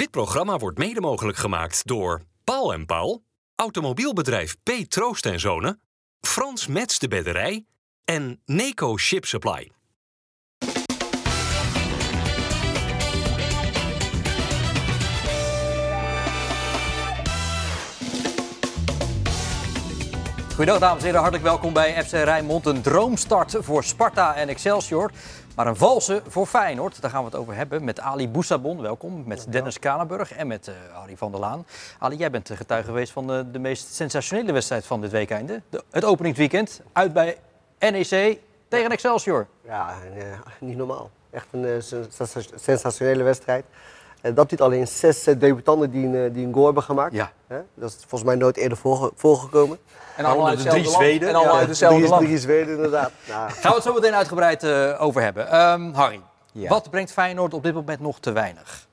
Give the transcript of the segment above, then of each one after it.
Dit programma wordt mede mogelijk gemaakt door Paul en Paul, automobielbedrijf P. Troost en Zonen, Frans Mets de Bedderij en Neco Ship Supply. Goedendag dames en heren, hartelijk welkom bij FC Rijnmond. Een droomstart voor Sparta en Excelsior, maar een valse voor Feyenoord. Daar gaan we het over hebben met Ali Boussabon, welkom, met Dennis Kanenburg en met uh, Harry van der Laan. Ali, jij bent getuige geweest van de, de meest sensationele wedstrijd van dit weekende. De, het openingsweekend, uit bij NEC tegen Excelsior. Ja, uh, niet normaal. Echt een uh, sensationele wedstrijd. En dat niet alleen zes debutanten die een, die een goal hebben gemaakt. Ja. Dat is volgens mij nooit eerder voorge voorgekomen. En allemaal uit drie Zweden. En allemaal Ja, uit dezelfde drie, land. drie Zweden, inderdaad. Nou, Gaan we het zo meteen uitgebreid uh, over hebben. Um, Harry, Ja. wat brengt Feyenoord op dit moment nog te weinig?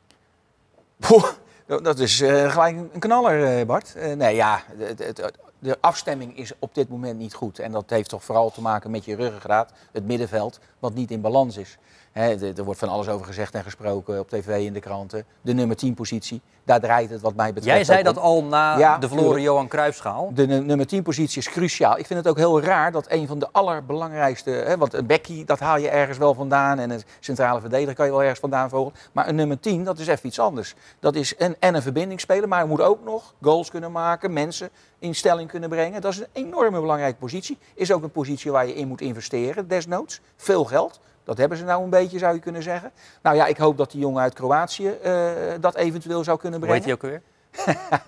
Poeh, dat is uh, gelijk een knaller, Bart. Uh, nee, ja, het, het, de afstemming is op dit moment niet goed. En dat heeft toch vooral te maken met je ruggengraat, het middenveld, wat niet in balans is. He, er wordt van alles over gezegd en gesproken op tv in de kranten. De nummer 10 positie, daar draait het wat mij betreft Jij zei dat al na Ja, de verloren. Johan Cruijffschaal. De nu- nummer 10 positie is cruciaal. Ik vind het ook heel raar dat een van de allerbelangrijkste... Want een Becky, dat haal je ergens wel vandaan. En een centrale verdediger kan je wel ergens vandaan vogelen. Maar een nummer 10, dat is even iets anders. Dat is een, en een verbindingsspeler, maar hij moet ook nog goals kunnen maken. Mensen in stelling kunnen brengen. Dat is een enorme belangrijke positie. Is ook een positie waar je in moet investeren, desnoods. Veel geld. Dat hebben ze nou een beetje, zou je kunnen zeggen. Nou ja, ik hoop dat die jongen uit Kroatië eh, dat eventueel zou kunnen brengen. heet hij ook weer?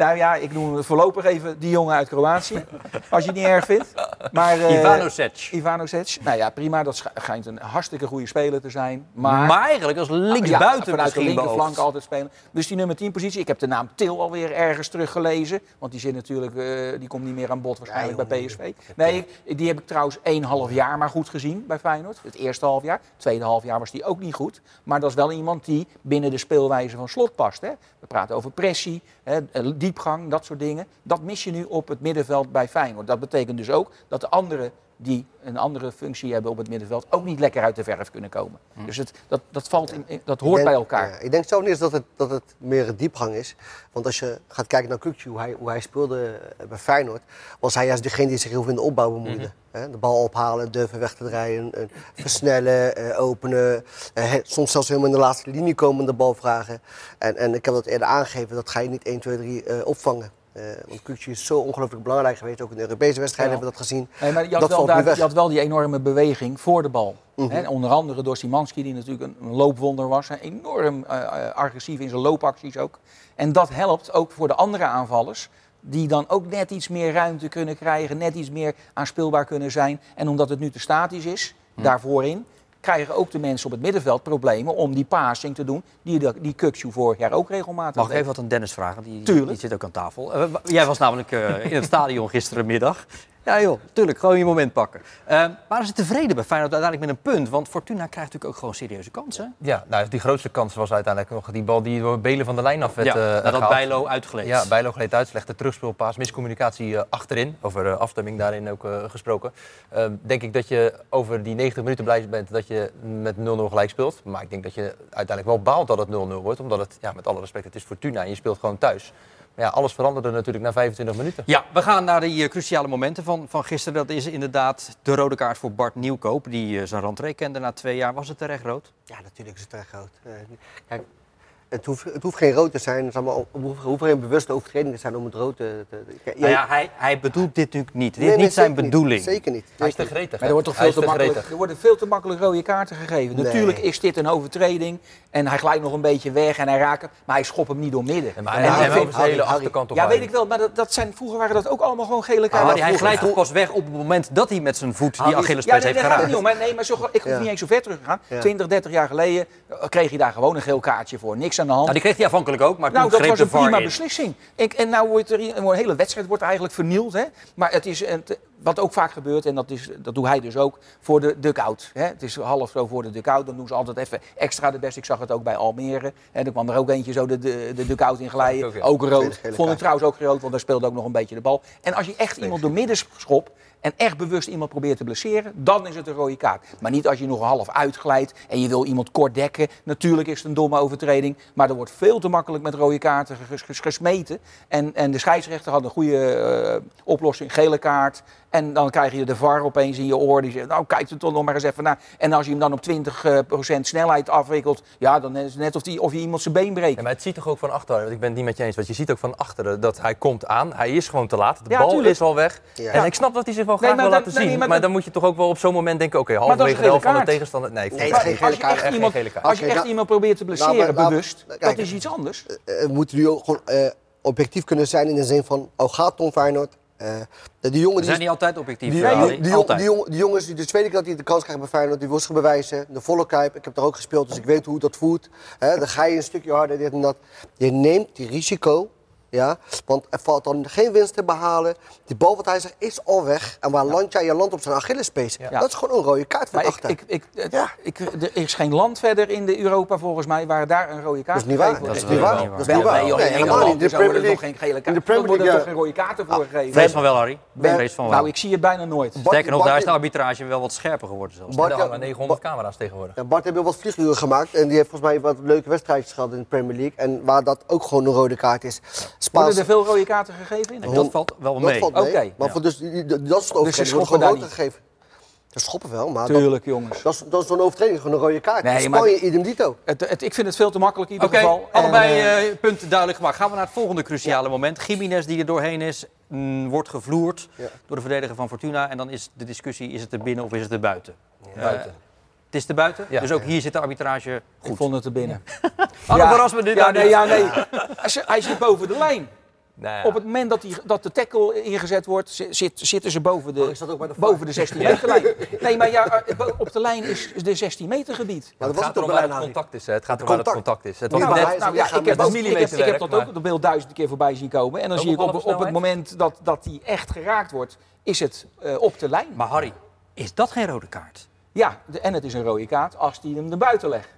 Nou ja, ik noem voorlopig even die jongen uit Kroatië. als je het niet erg vindt. Maar, eh, Ivanovic. Ivanovic. Nou ja, prima. Dat sch- schijnt een hartstikke goede speler te zijn. Maar, Maar, eigenlijk als Ja, linksbuiten vanuit de linkerflank altijd spelen. Dus die nummer 10 positie. Ik heb de naam Til alweer ergens teruggelezen. Want die zit natuurlijk, eh, die komt niet meer aan bod waarschijnlijk Ja, bij. PSV. Nee, die heb ik trouwens één half jaar maar goed gezien bij Feyenoord. Het eerste half jaar. Het tweede half jaar was die ook niet goed. Maar dat is wel iemand die binnen de speelwijze van Slot past. Hè. We praten over pressie, hè, eh, diepgang, dat soort dingen. Dat mis je nu op het middenveld bij Feyenoord. Dat betekent dus ook dat de anderen die een andere functie hebben op het middenveld ook niet lekker uit de verf kunnen komen. Dus het, dat, dat, valt in, in- dat hoort denk- bij elkaar. ja, ik denk zelf niet dat het, dat het meer een diepgang is. Want als je gaat kijken naar Kukcu, hoe hij, hoe hij speelde eh, bij Feyenoord... was hij juist degene die zich heel veel in de opbouw bemoeide. Hè, De bal ophalen, durven weg te draaien, eh, versnellen, eh, openen. soms zelfs helemaal in de laatste linie komen en de bal vragen. En, en ik heb dat eerder aangegeven, dat ga je niet 1, 2, 3 eh, opvangen. Eh, want Kukcu is zo ongelooflijk belangrijk geweest. Ook in de Europese wedstrijden Ja. hebben we dat gezien. Nee, maar je had, dat wel daar, je had wel die enorme beweging voor de bal. Mhm. Hè, onder andere door Simanski, die natuurlijk een, loopwonder was. Hè, enorm eh, eh, agressief in zijn loopacties ook. En dat helpt ook voor de andere aanvallers. Die dan ook net iets meer ruimte kunnen krijgen, net iets meer aanspeelbaar kunnen zijn. En omdat het nu te statisch is, Mhm. daarvoorin, krijgen ook de mensen op het middenveld problemen om die passing te doen. Die, de- die Kukcu vorig jaar ook regelmatig Mag ik even wat aan Dennis vragen? Die, Tuurlijk. die zit ook aan tafel. Eh, jij was namelijk eh, in het stadion gisterenmiddag. Ja joh, tuurlijk, gewoon je moment pakken. Eh, waren ze tevreden bij Feyenoord uiteindelijk met een punt? Want Fortuna krijgt natuurlijk ook gewoon serieuze kansen. Ja, nou, die grootste kans was uiteindelijk nog die bal die door Belen van de lijn af werd ja, eh, nadat gehaald. Bijlo uitgeleed. Ja, Bijlo gleed uit, slechte terugspeelpaas, miscommunicatie eh, achterin. Over eh, afstemming daarin ook eh, gesproken. Ehm, denk ik dat je over die 90 minuten blij bent dat je met 0-0 gelijk speelt. Maar ik denk dat je uiteindelijk wel baalt dat het 0-0 wordt. Omdat het, ja, met alle respect, het is Fortuna en je speelt gewoon thuis. Maar ja, alles veranderde natuurlijk na 25 minuten. Ja, we gaan naar die eh, cruciale momenten van, van gisteren. Dat is inderdaad de rode kaart voor Bart Nieuwkoop. Die eh, zijn rentree kende na twee jaar. Was het terecht rood? Ja, natuurlijk is het erg groot. Eh, kijk, het hoeft, het hoeft geen rood te zijn. Het is allemaal, het hoeft- hoeft geen bewuste overtreding te zijn om het rood te... te kijk, Nou ja, hij, hij bedoelt dit natuurlijk niet. Dit Nee, is nee, niet zijn niet. bedoeling. Zeker niet. Hij is te gretig. Er, wordt toch veel te te makkelijk, gretig. er worden veel te makkelijk rode kaarten gegeven. Nee. Natuurlijk is dit een overtreding en hij glijdt nog een beetje weg en hij raakt hem, maar hij schopt hem niet door midden. Ja, maar En hij hij heeft zijn hele Harry, achterkant toch ja, weet ik wel, maar dat, dat zijn, vroeger waren dat ook allemaal gewoon gele Maar kaarten. hij glijdt toch pas weg op het moment dat hij met zijn voet die Harry- Achillespees ja, nee, heeft geraakt. niet om. hè. Nee, maar zo, ik hoef Ja. niet eens zo ver terug te gaan. Ja. 20, 30 jaar geleden eh, kreeg je daar gewoon een geel kaartje voor. Niks aan de hand. Nou, die kreeg hij afhankelijk ook, maar Nou, toen dat greep was de een prima in. beslissing. Ik, en nou wordt er een hele wedstrijd wordt eigenlijk vernield. Hè? Maar het is een, wat ook vaak gebeurt, en dat, is, dat doet hij dus ook, voor de duck-out. hè. Het is half zo voor de duck-out, dan doen ze altijd even extra de best. Ik zag het ook bij Almere. En er kwam er ook eentje zo de, de, de duck-out in glijden. Ook, ja. Ook Tweede rood. Vond ik trouwens ook rood, want daar speelde ook nog een beetje de bal. En als je echt iemand door midden schopt en echt bewust iemand probeert te blesseren, dan is het een rode kaart. Maar niet als je nog half uitglijdt en je wil iemand kort dekken. Natuurlijk is het een domme overtreding, maar er wordt veel te makkelijk met rode kaarten ges- ges- gesmeten. En, en de scheidsrechter had een goede eh, oplossing, gele kaart. En dan krijg je de VAR opeens in je oor. Die zegt, nou kijk er toch nog maar eens even naar. En als je hem dan op 20% snelheid afwikkelt, ja, dan is het net of, die, of je iemand zijn been breekt. Ja, maar het ziet toch ook van achteren, want ik ben het niet met je eens. Want je ziet ook van achteren dat hij komt aan. Hij is gewoon te laat. De Ja, bal tuurlijk. is al weg. Ja. En ik snap dat hij zich wel graag Nee, wil laten nee, zien. maar maar, dan moet je toch ook wel op zo'n moment denken... Oké, is halverwege de helft gele van de kaart. tegenstander... Nee, ik Nee, geen geen als gele je kaart. echt iemand, gele kaart. als je echt iemand probeert te blesseren, Nou, bewust, kijk. dat is iets anders. Eh, we moeten nu ook gewoon eh, objectief kunnen zijn in de zin van, oh gaat Tom Feyenoord? Eh, die jongen die, zijn niet altijd objectief. die, die, die, die, altijd. die jongen- die jongens die de tweede keer dat hij de kans krijgt bij Feyenoord, die wil zich bewijzen. De volle kuip, ik heb er ook gespeeld, dus ik weet hoe dat voelt. Dan ga je een stukje harder, dit en dat. Je neemt die risico, ja, want er valt dan geen winst te behalen. Die bal wat hij zegt is al weg. En waar land jij? Je land op zijn Achillespees. Ja. Dat is gewoon een rode kaart van Maar ik, achter. ik, ik, het- Ja. ik, er is geen land verder in de Europa volgens mij waar daar een rode kaart Dat is niet waar. Dat is niet waar. Dat is niet waar. nee, helemaal niet. In de Premier er nog League. geen gele kaart. in de Premier Er worden League, toch geen rode kaarten voor gegeven. Vrees van wel, Harry. Vrees van wel. Nou, ik zie het bijna nooit. Sterker nog, daar is de arbitrage wel wat scherper geworden zelfs. Bart- Er hangen 900 camera's tegenwoordig. Bart heeft wel wat vlieguren gemaakt en die heeft volgens mij wat leuke wedstrijdjes gehad in de Premier League. En waar dat ook gewoon een rode kaart is. Worden Spaans, er veel rode kaarten gegeven in? Nee, dat valt wel dat mee. valt mee. Maar ja. voor dus, dat is het overtreding. ze Er wordt schoppen gewoon daar gegeven. Ze schoppen wel, maar dat, Tuurlijk, jongens. dat is, dat is zo'n overtreding, gewoon een rode kaart. Nee, In maar- Spanje, idem dito. Het, het, ik vind het veel te makkelijk in ieder geval. Allebei eh, eh, punten duidelijk gemaakt. Gaan we naar het volgende cruciale moment. Jiménez die er doorheen is, mm, wordt gevloerd Ja. door de verdediger van Fortuna. En dan is de discussie, is het er binnen of is het er buiten? Eh, Buiten. Het is er buiten, Ja. dus ook hier zit de arbitrage ik goed. vond het er binnen. Alle verras me dit ja, nee, niet. ja, nee. Hij zit- Hij zit boven de lijn. Nou ja. Op het moment dat, die, dat de tackle ingezet wordt, zi- zit, zitten ze boven de, Oh, de boven de 16 meter lijn. Nee, maar ja, eh, op de lijn is de 16 meter gebied. Maar dat was gaat het erom ook waar het contact is. Hè. Het gaat erom waar het Contact. is. Het was Nou, net... Nou ja, ik heb, dat, een ik, heb, ik heb millimeterwerk, dat ook op beeld duizend keer voorbij zien komen. En dan Ook zie ik op op, het moment dat, dat die echt geraakt wordt, is het eh, op de lijn. Maar Harry, is dat geen rode kaart? Ja, en het is een rode kaart als hij hem er buiten legt.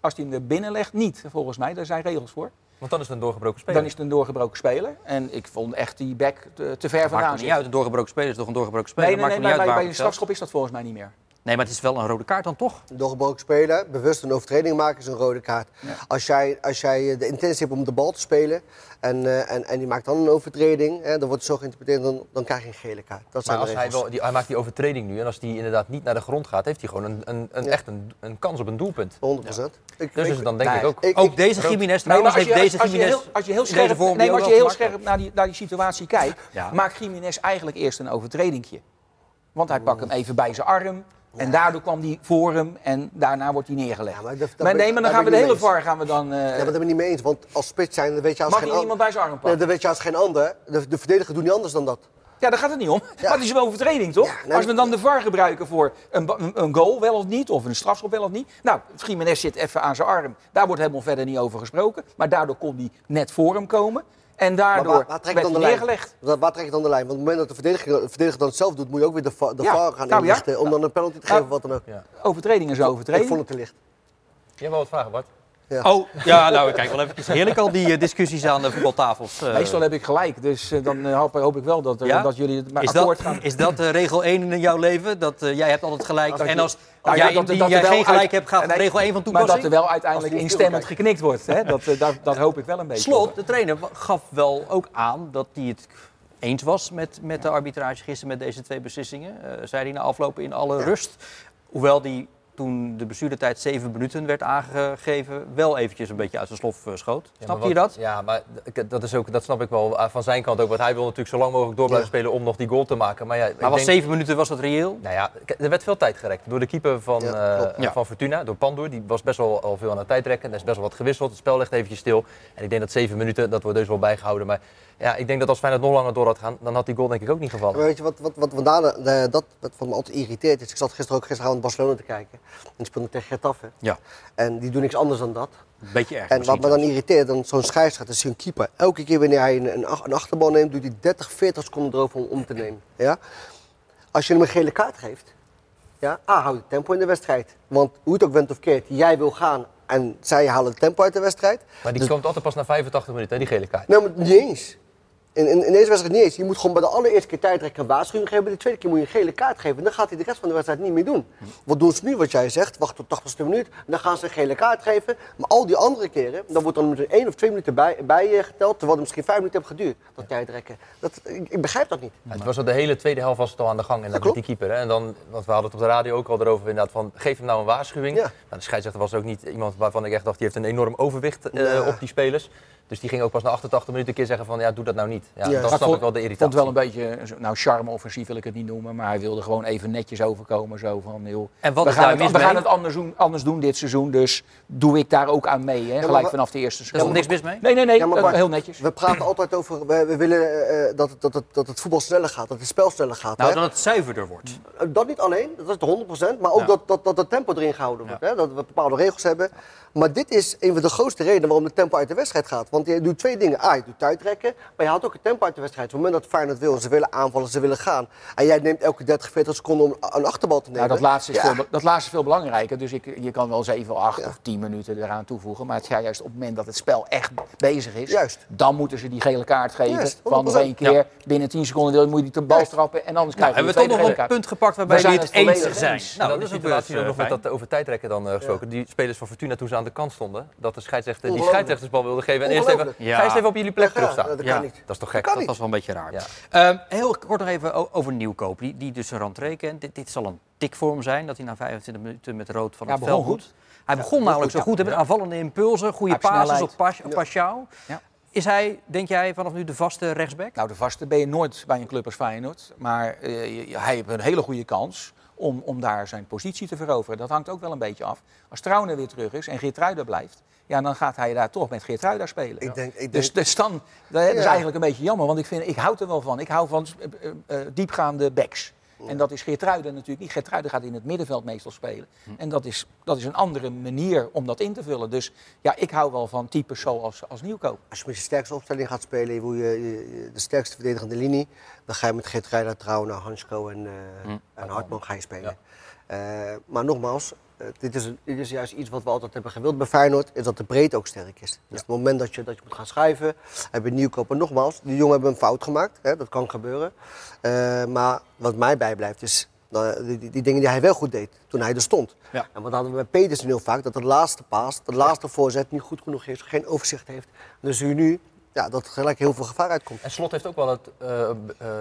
Als hij hem er binnen legt, niet, volgens mij. Daar zijn regels voor. Want dan is het een doorgebroken speler. Dan is het een doorgebroken speler. En ik vond echt die back te, te ver Maakt vandaan er niet zitten. uit. Een doorgebroken speler is toch een doorgebroken speler? Nee, nee, Maakt nee, niet bij, bij, een het strafschop is dat volgens mij niet meer. Nee, maar het is wel een rode kaart dan toch? Doorgebroken speler, bewust een overtreding maken is een rode kaart. Als, jij, als jij de intentie hebt om de bal te spelen en, eh, en, en die maakt dan een overtreding, hè, dan wordt het zo geïnterpreteerd, dan, dan krijg je een gele kaart. Dat Maar als hij, wel, die, hij maakt die overtreding nu en als die inderdaad niet naar de grond gaat, heeft hij gewoon een, een, een, Ja. echt een, een kans op een doelpunt. 100%. Ik, Dus ik- is het dan denk Nee. ik ook. ik- Ook deze trouwens je, heeft deze als, je heel, als je heel in deze scherp, nee, als je heel scherp naar die, naar die situatie kijkt, Ja. maakt Jiménez eigenlijk eerst een overtredingje. Want hij pakt hem even bij zijn arm. En daardoor kwam hij voor hem en daarna wordt hij neergelegd. Ja, maar dat- dat nee, maar dan gaan we de hele VAR gaan we dan... eh, Ja, maar dat ben ik niet mee eens, want als spits zijn, dan weet je als mag geen hij an- iemand bij zijn arm Nee, pakken? dan weet je als geen ander. De, de verdediger doet niet anders dan dat. Ja, daar gaat het niet om. Maar het is een overtreding, toch? Ja, nee, Als we dan de VAR gebruiken voor een, een- een goal, wel of niet, of een strafschop, wel of niet. Nou, Jiménez zit even aan zijn arm. Daar wordt helemaal verder niet over gesproken. Maar daardoor kon hij net voor hem komen. En Maar daardoor waar, waar trek je werd dan de hij lijn? neergelegd. Waar, waar trek je dan de lijn? Want op het moment dat de verdediger, de verdediger dan het zelf doet, moet je ook weer de, de Ja, VAR gaan nou ja. inlichten om dan een penalty te Nou, geven of wat dan ook. Ja. Overtreding is een Ik overtreding. vond het te licht. Je hebt wel wat vragen, Bart. Oh, ja, nou, kijk wel even. Heerlijk al die eh, discussies aan de voetbaltafels. eh. Meestal heb ik gelijk, dus eh, dan hoop, hoop ik wel dat, Ja? dat jullie het maar is, akkoord dat, gaan. is dat regel 1 in jouw leven? Dat jij hebt altijd gelijk. Als je- en als Nou ja, jij, dat- die dat jij wel geen gelijk uit- hebt, gaat nee, regel 1 van Maar toepassing? dat er wel uiteindelijk instemmend geknikt wordt, hè? Dat, dat, dat hoop ik wel een beetje. Slot, de trainer, gaf wel ook aan dat hij het eens was met, met de arbitrage gisteren met deze twee beslissingen. Eh, zei hij na aflopen in alle Ja. rust. Hoewel die toen de bestuurdertijd 7 minuten werd aangegeven, wel eventjes een beetje uit zijn slof eh, schoot. Ja, Snap je wat- dat? Ja, maar d- dat, is ook, dat snap ik wel eh, van zijn kant ook. Want hij wil natuurlijk zo lang mogelijk door blijven Ja. spelen om nog die goal te maken. Maar ja, ik Maar was denk- 7 minuten, was dat reëel? Nou ja, er werd veel tijd gerekt door de keeper van, Ja, eh, klopt. Ja. van Fortuna, door Pandoer. Die was best wel al veel aan het tijdrekken. Er is best wel wat gewisseld. Het spel ligt eventjes stil. En ik denk dat zeven minuten, dat wordt dus wel bijgehouden. Maar ja, ik denk dat als Feyenoord nog langer door had gaan, dan had die goal denk ik ook niet gevallen. Maar weet je wat, wat, wat, de- dat, wat, wat me altijd irriteert is? Ik zat gisteren ook gisteravond Barcelona te kijken. En speelde tegen Getafe. Ja, En die doen niks anders dan dat. beetje erg. En wat me dan irriteert, dan zo'n scheidsrechter, is een keeper. Elke keer wanneer hij een, een, ach- een achterbal neemt, doet hij 30, 40 seconden erover om om te nemen. Ja? als je hem een gele kaart geeft, ja, A, houdt het tempo in de wedstrijd. Want hoe het ook went of keert, jij wil gaan en zij halen het tempo uit de wedstrijd. Maar die Dus- komt altijd pas na 85 minuten, hè, die gele kaart. Nee, maar niet eens. In, in, in deze wedstrijd niet eens. Je moet gewoon bij de allereerste keer tijdrekken een waarschuwing geven. Bij de tweede keer moet je een gele kaart geven. En dan gaat hij de rest van de wedstrijd niet meer doen. Wat doen ze nu, wat jij zegt? Wacht tot 80ste minuut. Dan gaan ze een gele kaart geven. Maar al die andere keren, dan wordt dan met één of twee minuten bij, bij je geteld. Terwijl het misschien vijf minuten heeft geduurd. Dat tijdrekken. Dat, ik, ik begrijp dat niet. Ja, het was al de hele tweede helft was het al aan de gang en met klopt. die keeper. Hè. En dan, want we hadden het op de radio ook al erover inderdaad van geef hem nou een waarschuwing. Ja. Nou, de scheidsrechter was ook niet iemand waarvan ik echt dacht die heeft een enorm overwicht eh, op die spelers. Dus die ging ook pas na 88 minuten een keer zeggen van ja doe dat nou niet. Ja, Maar snap vond- ik wel de irritatie. vond het wel een beetje, nou charme-offensief wil ik het niet noemen, maar hij wilde gewoon even netjes overkomen. Zo van, joh, En wat we is gaan, daar het, we gaan het anders doen, anders doen dit seizoen, dus doe ik daar ook aan mee, hè, gelijk vanaf de eerste Er is niks mis mee? Nee, nee, nee, Ja, maar dat- Bart, heel netjes. We praten altijd over, we, we willen eh, dat, het- dat, het, dat het voetbal sneller gaat. Dat het spel sneller gaat. Nou, hè? dat het zuiverder wordt. Eh, Dat niet alleen, dat is de 100%, maar ook Ja. dat, dat, dat het tempo erin gehouden wordt. Hè? Dat we bepaalde regels hebben. Maar dit is een van de grootste redenen waarom het tempo uit de wedstrijd gaat. Want je doet twee dingen. A, je doet tijdrekken, maar je haalt ook het tempo uit de wedstrijd. Op het moment dat Feyenoord wil, ze willen aanvallen, ze willen gaan. En jij neemt elke 30, 40 seconden om een achterbal te nemen. Nou, dat laatste, is Ja. veel, dat laatste is veel belangrijker. Dus ik, je kan wel 7, 8 Ja. of 10 minuten eraan toevoegen. Maar het is juist op het moment dat het spel echt bezig is. Juist. Dan moeten ze die gele kaart geven. Juist, van nog 100%. één keer. Binnen 10 seconden wil- moet je die de bal trappen. En anders Nou, krijg je hebben we toch nog een punt gepakt waarbij We zijn het eens zijn. Nou, Nou, dat is ook situatie ook nog met dat over tijdrekken dan eh, gesproken. Die spelers van Fortuna toen ze aan de kant stonden, dat de scheidsrechter die scheidsrechtersbal wilde geven. En eerst even, ga eens even op jullie plek Ja, terugstaan. dat kan niet. Dat is toch gek? Dat niet. was wel een beetje raar. Ja. Ehm, heel kort nog even over Nieuwkoop, die, die dus een rentree kent. Dit, dit zal een tik voor hem zijn, dat hij na 25 minuten met rood van Ja, het begon veld moet. goed. Hij begon namelijk zo goed, met aanvallende impulsen, goede passes op. Pas-. Is hij, denk jij, vanaf nu de vaste rechtsback? Nou, de vaste ben je nooit bij een club als Feyenoord. Maar eh, hij heeft een hele goede kans om, om daar zijn positie te veroveren. Dat hangt ook wel een beetje af. Als Trauner weer terug is en Geertruida blijft... Ja, dan gaat hij daar toch met Geertruida spelen. Ik denk, ik denk, Dus, dus dan, dat is eigenlijk een beetje jammer, want ik, vind, ik hou er wel van. Ik hou van eh, eh, eh, diepgaande backs. En dat is Geertruiden natuurlijk niet. Geertruiden gaat in het middenveld meestal spelen. En dat is, dat is een andere manier om dat in te vullen. Dus ja, ik hou wel van types zoals als Nieuwkoop. Als je met je sterkste opstelling gaat spelen, je wil je, de sterkste verdedigende linie, dan ga je met Geert Rijder, Trouwen, Hansko en, eh, en Hartman ga je spelen. Eh, maar nogmaals, dit, is, dit is juist iets wat we altijd hebben gewild bij Feyenoord, is dat de breedte ook sterk is. Dus het moment dat je, dat je moet gaan schuiven, heb je nieuwkoop. En nogmaals, die jongen hebben een fout gemaakt, hè, dat kan gebeuren. Eh, maar wat mij bijblijft is nou, die, die, die dingen die hij wel goed deed toen hij er stond. Ja. En wat hadden we bij Petersen heel vaak, dat de laatste paas, de laatste voorzet niet goed genoeg is, geen overzicht heeft. Dus u nu, ja, dat er gelijk heel veel gevaar uitkomt. En Slot heeft ook wel het, eh, eh,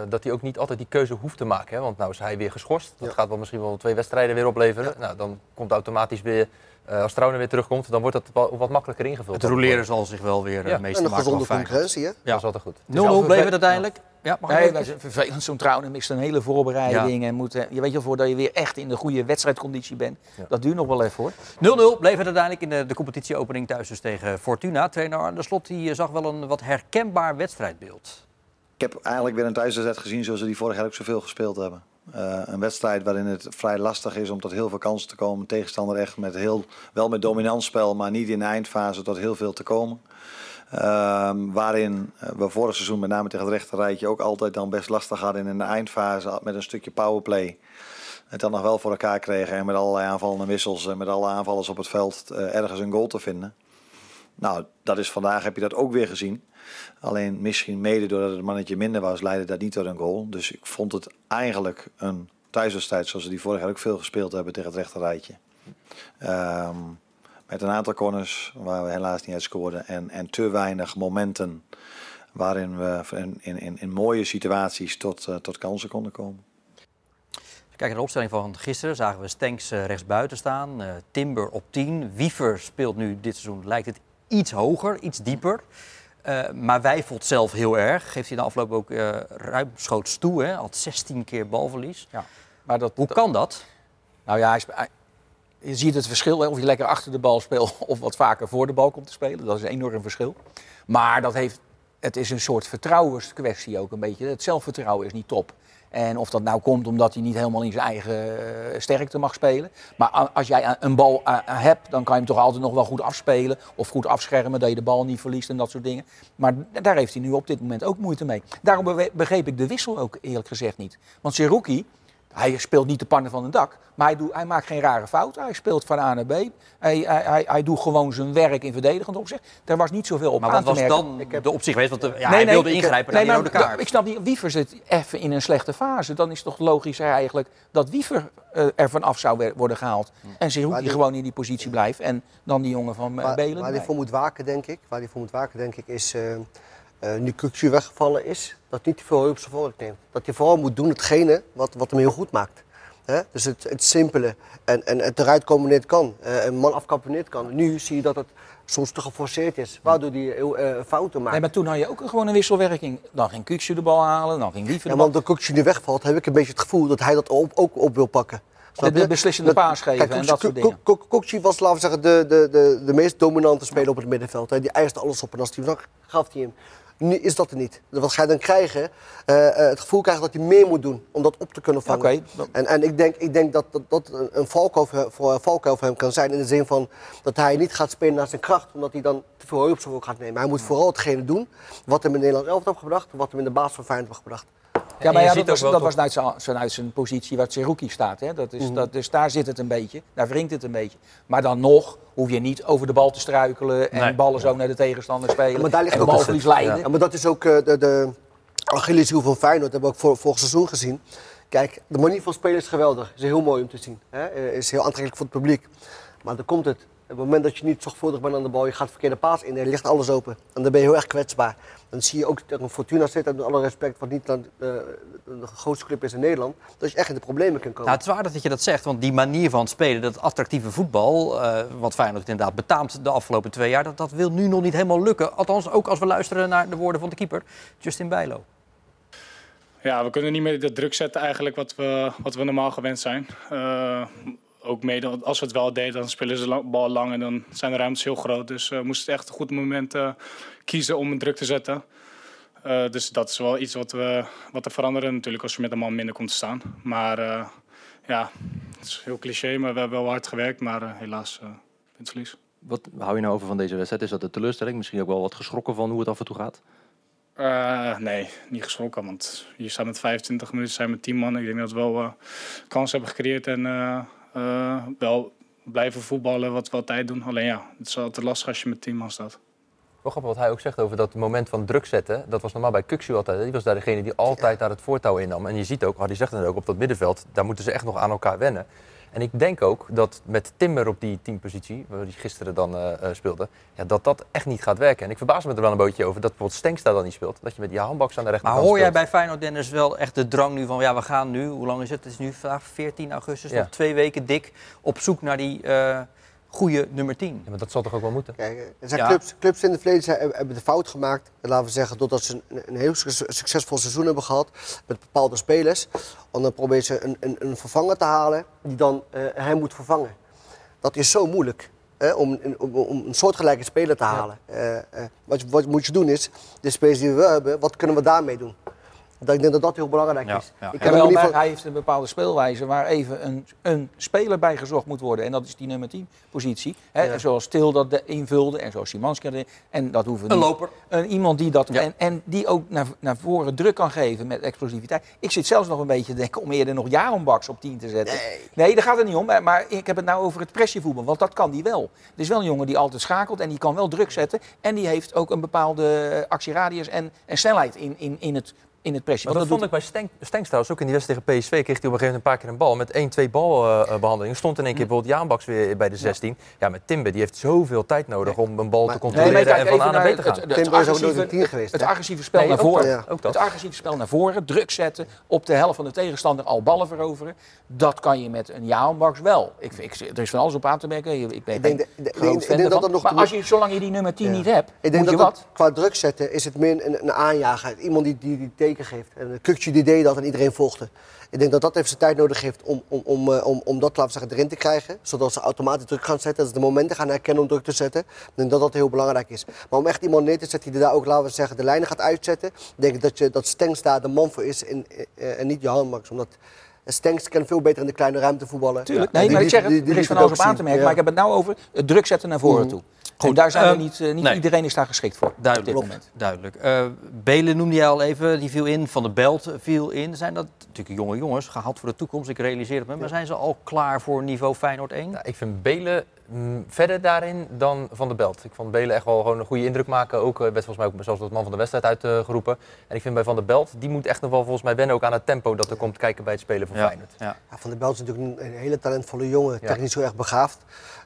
dat hij ook niet altijd die keuze hoeft te maken. Hè? Want nou is hij weer geschorst. Dat Ja. gaat wel misschien wel twee wedstrijden weer opleveren. Nou, dan komt automatisch weer, eh, als Trouwen weer terugkomt, dan wordt dat wel wat makkelijker ingevuld. Het roleren zal zich wel weer Ja. meester En een maken gezonde concurrentie, hè? Ja. Dat is altijd goed. 0-0 bleef het uiteindelijk. Ja, mag ik Nee, maar het is vervelend. Zo'n trouwen mist een hele voorbereiding. En moet, eh, je weet je wel, voordat je weer echt in de goede wedstrijdconditie bent. Ja. Dat duurt nog wel even hoor. 0-0 bleef het uiteindelijk in de, de competitieopening thuis dus tegen Fortuna. Trainer Arne Slot die eh, zag wel een wat herkenbaar wedstrijdbeeld. Ik heb eigenlijk weer een thuiswedstrijd gezien zoals ze die vorig jaar ook zoveel gespeeld hebben. Eh, een wedstrijd waarin het vrij lastig is om tot heel veel kansen te komen. Tegenstander echt met heel, wel met dominant spel, maar niet in de eindfase tot heel veel te komen. Ehm, waarin we vorig seizoen met name tegen het rechterrijtje ook altijd dan best lastig hadden in de eindfase met een stukje powerplay. Het dan nog wel voor elkaar kregen en met allerlei aanvallende wissels en met alle aanvallers op het veld eh, ergens een goal te vinden. Nou, dat is vandaag heb je dat ook weer gezien. Alleen misschien mede doordat het mannetje minder was, leidde dat niet tot een goal. Dus ik vond het eigenlijk een thuiswedstrijd zoals we die vorig jaar ook veel gespeeld hebben tegen het rechterrijtje. Ehm met een aantal corners waar we helaas niet uit scoorden. En, en te weinig momenten waarin we in, in, in, mooie situaties tot, eh, tot kansen konden komen. Kijken naar de opstelling van gisteren zagen we Stenks eh, rechtsbuiten staan. eh, Timber op 10. Wiever speelt nu dit seizoen, lijkt het iets hoger, iets dieper. Eh, maar wijfelt zelf heel erg. Geeft hij de afloop ook eh ruimschoots toe. Hè? Had 16 keer balverlies. Ja. Maar dat, Hoe kan dat? Nou ja, hij- je ziet het verschil. hè, Of je lekker achter de bal speelt of wat vaker voor de bal komt te spelen. Dat is een enorm verschil. Maar dat heeft, het is een soort vertrouwenskwestie ook een beetje. Het zelfvertrouwen is niet top. En of dat nou komt omdat hij niet helemaal in zijn eigen eh, sterkte mag spelen. Maar als jij een bal eh, hebt, dan kan je hem toch altijd nog wel goed afspelen. Of goed afschermen, dat je de bal niet verliest en dat soort dingen. Maar daar heeft hij nu op dit moment ook moeite mee. Daarom be- begreep ik de wissel ook eerlijk gezegd niet. Want Seruki, hij speelt niet de pannen van een dak, maar hij, doet, hij maakt geen rare fouten. Hij speelt van A naar B. Hij, hij, hij, hij doet gewoon zijn werk in verdedigend opzicht. Er was niet zoveel op Maar aan wat te was merken. dan de opzicht geweest? Want de- ja, Nee, hij nee, wilde ik- ingrijpen nee, naar die maar rode kaart. Ik snap niet, Wiever zit even in een slechte fase. Dan is toch logischer eigenlijk dat Wiever eh, er van af zou worden gehaald. En Zerouki Maar die- gewoon in die positie blijft. En dan die jongen van uh, Waar, Belen. waar hij voor moet waken, denk ik, waar hij voor moet waken, denk ik, is eh, eh, nu Kukcu weggevallen is, dat niet te veel op zijn volk neemt. Dat hij vooral moet doen hetgene wat, wat hem heel goed maakt. Dus het, het simpele en, en het eruit het kan. Eh, een man het kan. Nu zie je dat het soms te geforceerd is, waardoor hij heel, eh, fouten maakt. Nee, maar toen had je ook gewoon een wisselwerking. Dan ging Kuksu de bal halen, dan ging Wiever Ja, de maar bal. omdat Kukcu nu wegvalt, heb ik een beetje het gevoel dat hij dat op, ook op wil pakken. De je? beslissende Dat- paas geven Kijk, en dat soort dingen. Kukcu was, laten we zeggen, de, de, de, de meest dominante speler op het middenveld. Hè. Die eiste alles op en als hij zag, gaf hij hem. Nu is dat er niet. Wat ga je dan krijgen? Eh, eh, het gevoel krijgen dat hij meer moet doen om dat op te kunnen vangen. En, en ik denk, ik denk dat dat, dat een- valkuil voor, valkuil hem kan zijn. In de zin van dat hij niet gaat spelen naar zijn kracht. Omdat hij dan te veel hulp gaat nemen. Hij moet vooral hetgene doen wat hem in Nederland elftal heeft gebracht. Wat hem in de baas van Feyenoord heeft gebracht. Ja, maar ja, dat was, ook wel dat was vanuit zijn, vanuit zijn positie waar Tseruki staat. Hè? Dat is, dat, dus daar zit het een beetje, daar wringt het een beetje. Maar dan nog hoef je niet over de bal te struikelen en Nee. ballen zo naar de tegenstander spelen. maar daar ligt en balverlies leiden. Ja, maar dat is ook eh, de, de Achilleshiel van Feyenoord. Dat hebben we ook voor, vorig seizoen gezien. Kijk, de manier van spelen is geweldig. Is heel mooi om te zien. Hè? Eh, Is heel aantrekkelijk voor het publiek. Maar dan komt het. Op het moment dat je niet zorgvuldig bent aan de bal, je gaat de verkeerde paas in en er ligt alles open. En dan ben je heel erg kwetsbaar. Dan zie je ook dat een Fortuna zit, en met alle respect, wat niet dan, eh, de grootste club is in Nederland, dat je echt in de problemen kunt komen. Nou, het is waar dat je dat zegt, want die manier van spelen, dat attractieve voetbal, eh, wat Feyenoord inderdaad betaamt de afgelopen twee jaar, dat, dat wil nu nog niet helemaal lukken. Althans, ook als we luisteren naar de woorden van de keeper, Justin Bijlo. Ja, we kunnen niet meer de druk zetten eigenlijk wat we, wat we normaal gewend zijn. Eh, ook want als we het wel deden, dan spelen ze de bal lang en dan zijn de ruimtes heel groot. Dus we moesten echt een goed moment eh, kiezen om een druk te zetten. Eh, dus dat is wel iets wat, we, wat er veranderen natuurlijk als je met een man minder komt te staan. Maar eh, ja, het is heel cliché, maar we hebben wel hard gewerkt. Maar eh, helaas, uh, puntverlies. Wat hou je nou over van deze wedstrijd? Is dat de teleurstelling? Misschien ook wel wat geschrokken van hoe het af en toe gaat? Eh, nee, niet geschrokken. Want je staat met 25 minuten, zijn met 10 man. Ik denk dat we wel eh kans hebben gecreëerd en eh, eh, wel blijven voetballen, wat we altijd doen. Alleen ja, het is altijd lastig als je met 10 man staat. Wel grappig wat hij ook zegt over dat moment van druk zetten. Dat was normaal bij Kuksu altijd. Die was daar degene die altijd daar het voortouw innam. En je ziet ook, Hardy zegt het ook, op dat middenveld, daar moeten ze echt nog aan elkaar wennen. En ik denk ook dat met Timber op die teampositie, waar hij gisteren dan eh, eh, speelde, ja, dat dat echt niet gaat werken. En ik verbaas me er wel een beetje over dat bijvoorbeeld Stenkstra dan niet speelt. Dat je met die handbaks aan de Maar rechterkant hoor jij bij Feyenoord, Dennis, wel echt de drang nu van, ja, we gaan nu, hoe lang is het? Het is nu vandaag 14 augustus, Ja. nog twee weken dik, op zoek naar die eh goede nummer 10. Ja, maar dat zal toch ook wel moeten? Kijk, er zijn Ja. clubs, clubs in het verleden hebben de fout gemaakt. En laten we zeggen, doordat ze een, een heel suc- succesvol seizoen hebben gehad met bepaalde spelers. En dan proberen ze een, een, een vervanger te halen die dan eh, hem moet vervangen. Dat is zo moeilijk. Hè, om, een- om, om een soortgelijke speler te halen. Eh, eh, wat, wat moet je doen is, de spelers die we wel hebben, wat kunnen we daarmee doen? Dat, ik denk dat dat heel belangrijk Ja, is. ja. Ik heb wel, maar hij heeft een bepaalde speelwijze waar even een, een speler bij gezocht moet worden. En dat is die nummer 10 positie. Hè, Ja. Zoals Til dat de- invulde en zoals Simanski. dat- En dat hoeven we Een niet. loper. Een, iemand die dat. Ja. En, en die ook naar, naar voren druk kan geven met explosiviteit. Ik zit zelfs nog een beetje te denken om eerder nog Jaron Baks op 10 te zetten. Nee. daar gaat het niet om. Maar, maar ik heb het nou over het pressievoetbal. Want dat kan die wel. Het is wel een jongen die altijd schakelt en die kan wel druk zetten. En die heeft ook een bepaalde actieradius en, en snelheid in, in, in het. In het pressie. Want dat vond ik bij Stenk, trouwens ook in die wedstrijd tegen PSV. Kreeg hij op een gegeven moment een paar keer een bal. Met één, twee balbehandelingen. Stond in één keer bijvoorbeeld Jaanbaks weer bij de 16. Ja, met Timber. Die heeft zoveel tijd nodig om een bal te controleren Nee, maar kijk en van A naar B te gaan. het- het Timber is ook nooit agressieve- een 10 geweest. Het agressieve spel Nee, naar ook voren. ook dat. Het agressieve spel naar voren, druk zetten, op de helft van de tegenstander al ballen veroveren. Dat kan je met een Jaanbaks wel. Ik, ik, er is van alles op aan te merken. Ik ben geen groot fan denk dat ervan. dat nog maar als je, zolang je die nummer 10 Ja. niet hebt, Ik denk moet je dat wat. qua druk zetten is het meer een, een aanjager. Iemand die, die, geeft. En een Kukje die deed dat en iedereen volgde. Ik denk dat dat even zijn tijd nodig heeft om, om, om, eh, om, om dat laten zeggen, erin te krijgen. Zodat ze automatisch druk gaan zetten. Dat ze de momenten gaan herkennen om druk te zetten. Ik denk dat dat heel belangrijk is. Maar om echt iemand neer te zetten die daar ook, laten we zeggen, de lijnen gaat uitzetten. denk ik dat, je, dat Stengs daar de man voor is en, eh, en niet Johan Max. Omdat Stengs kan veel beter in de kleine ruimte voetballen. Tuurlijk, nee, maar ik zeg het, er is van alles op aan te merken. Maar ik heb het nou over het druk zetten naar voren Mhm. En daar zijn we ehm, niet, eh, niet nee. iedereen is daar geschikt voor. Duidelijk. Op dit moment. Duidelijk. Eh, Belen noemde je al even, die viel in. Van de Belt viel in. Zijn dat natuurlijk jonge jongens, gehaald voor de toekomst? Ik realiseer het me. Maar zijn ze al klaar voor niveau Feyenoord 1? Ja, ik vind Belen verder daarin dan Van de Belt. Ik vond Belen echt wel gewoon een goede indruk maken. Ook, eh, werd volgens mij ook zelfs tot man van de wedstrijd uitgeroepen. en ik vind bij Van de Belt, die moet echt nog wel volgens mij wennen ook aan het tempo dat er komt kijken bij het spelen van Ja. Feyenoord. Ja. Ja, van der Belt is natuurlijk een, hele talentvolle jongen, Ja. technisch heel erg begaafd.